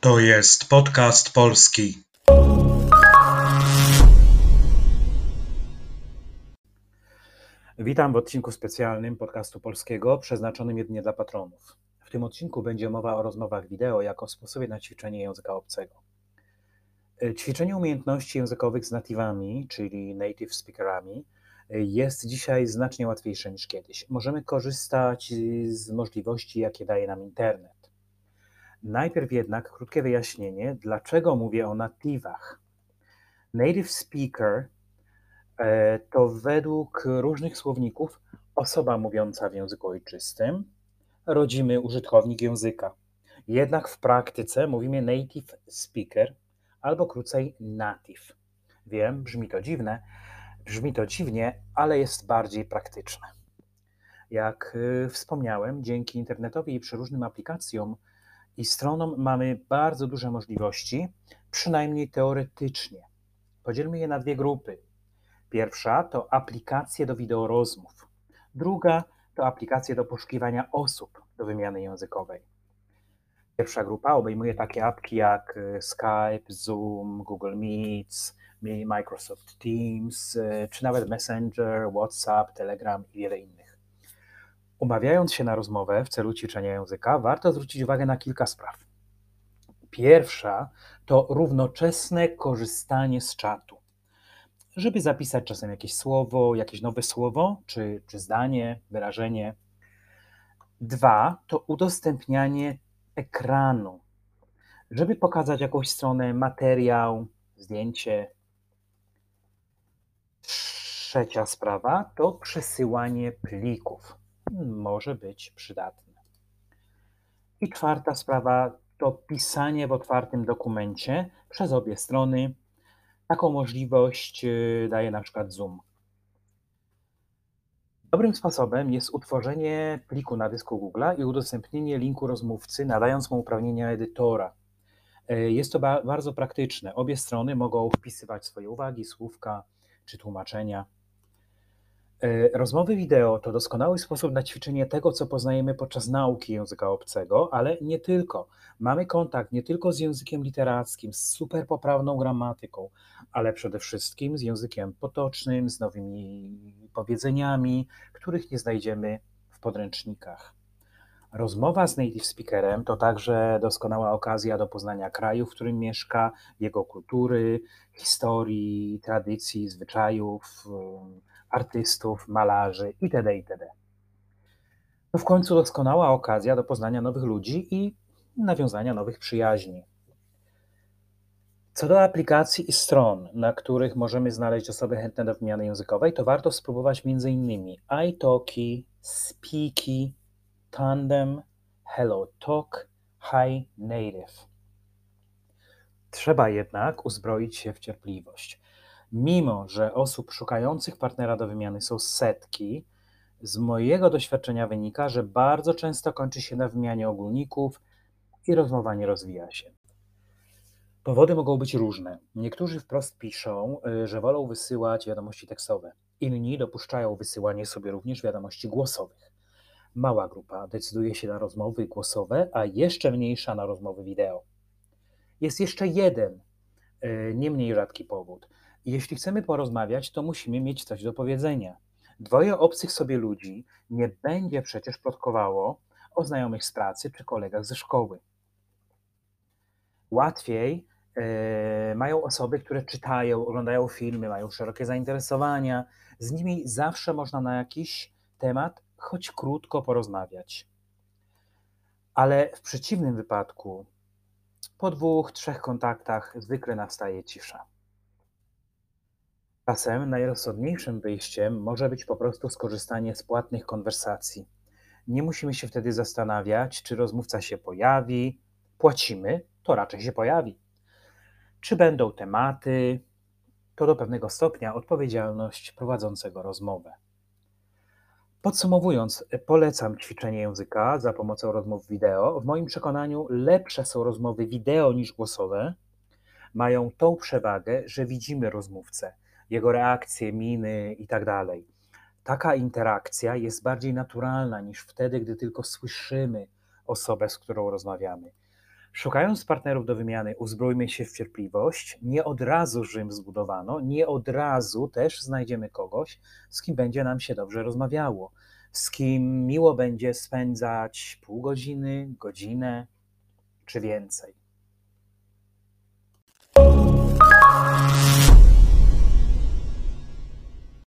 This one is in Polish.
To jest podcast polski. Witam w odcinku specjalnym podcastu polskiego przeznaczonym jedynie dla patronów. W tym odcinku będzie mowa o rozmowach wideo jako sposobie na ćwiczenie języka obcego. Ćwiczenie umiejętności językowych z natywami, czyli native speakerami, jest dzisiaj znacznie łatwiejsze niż kiedyś. Możemy korzystać z możliwości, jakie daje nam internet. Najpierw jednak krótkie wyjaśnienie, dlaczego mówię o natywach. Native speaker e, to według różnych słowników osoba mówiąca w języku ojczystym, rodzimy użytkownik języka. Jednak w praktyce mówimy native speaker albo krócej native. Wiem, brzmi to dziwne, brzmi to dziwnie, ale jest bardziej praktyczne. Jak y, wspomniałem, dzięki internetowi i przeróżnym aplikacjom i stronom mamy bardzo duże możliwości, przynajmniej teoretycznie. Podzielmy je na dwie grupy. Pierwsza to aplikacje do wideorozmów. Druga to aplikacje do poszukiwania osób do wymiany językowej. Pierwsza grupa obejmuje takie apki jak y, Skype, Zoom, Google Meets, Microsoft Teams, y, czy nawet Messenger, WhatsApp, Telegram i wiele innych. Umawiając się na rozmowę w celu ćwiczenia języka, warto zwrócić uwagę na kilka spraw. Pierwsza to równoczesne korzystanie z czatu. Żeby zapisać czasem jakieś słowo, jakieś nowe słowo, czy, czy zdanie, wyrażenie. Dwa to udostępnianie ekranu, żeby pokazać jakąś stronę, materiał, zdjęcie. Trzecia sprawa to przesyłanie plików może być przydatne. I czwarta sprawa to pisanie w otwartym dokumencie przez obie strony. Taką możliwość y, daje na przykład Zoom. Dobrym sposobem jest utworzenie pliku na dysku Google'a i udostępnienie linku rozmówcy, nadając mu uprawnienia edytora. E, jest to ba bardzo praktyczne. Obie strony mogą wpisywać swoje uwagi, słówka czy tłumaczenia. E, rozmowy wideo to doskonały sposób na ćwiczenie tego, co poznajemy podczas nauki języka obcego, ale nie tylko. Mamy kontakt nie tylko z językiem literackim, z super poprawną gramatyką, ale przede wszystkim z językiem potocznym, z nowymi powiedzeniami, których nie znajdziemy w podręcznikach. Rozmowa z native speakerem to także doskonała okazja do poznania kraju, w którym mieszka, jego kultury, historii, tradycji, zwyczajów artystów, malarzy itd. itd. To w końcu doskonała okazja do poznania nowych ludzi i nawiązania nowych przyjaźni. Co do aplikacji i stron, na których możemy znaleźć osoby chętne do wymiany językowej, to warto spróbować m.in. iTalki, Speaky, Tandem, HelloTalk, Hi Native. Trzeba jednak uzbroić się w cierpliwość. Mimo, że osób szukających partnera do wymiany są setki, z mojego doświadczenia wynika, że bardzo często kończy się na wymianie ogólników i rozmowa nie rozwija się. Powody mogą być różne. Niektórzy wprost piszą, y, że wolą wysyłać wiadomości tekstowe. Inni dopuszczają wysyłanie sobie również wiadomości głosowych. Mała grupa decyduje się na rozmowy głosowe, a jeszcze mniejsza na rozmowy wideo. Jest jeszcze jeden, y, nie mniej rzadki powód – jeśli chcemy porozmawiać, to musimy mieć coś do powiedzenia. Dwoje obcych sobie ludzi nie będzie przecież plotkowało o znajomych z pracy czy kolegach ze szkoły. Łatwiej yy, mają osoby, które czytają, oglądają filmy, mają szerokie zainteresowania. Z nimi zawsze można na jakiś temat choć krótko porozmawiać. Ale w przeciwnym wypadku, po dwóch, trzech kontaktach zwykle nastaje cisza. Czasem najrozsądniejszym wyjściem może być po prostu skorzystanie z płatnych konwersacji. Nie musimy się wtedy zastanawiać, czy rozmówca się pojawi. Płacimy, to raczej się pojawi. Czy będą tematy, to do pewnego stopnia odpowiedzialność prowadzącego rozmowę. Podsumowując, polecam ćwiczenie języka za pomocą rozmów wideo. W moim przekonaniu lepsze są rozmowy wideo niż głosowe. Mają tą przewagę, że widzimy rozmówcę jego reakcje, miny itd. Tak Taka interakcja jest bardziej naturalna niż wtedy, gdy tylko słyszymy osobę, z którą rozmawiamy. Szukając partnerów do wymiany, uzbrójmy się w cierpliwość. Nie od razu Rzym zbudowano, nie od razu też znajdziemy kogoś, z kim będzie nam się dobrze rozmawiało, z kim miło będzie spędzać pół godziny, godzinę czy więcej.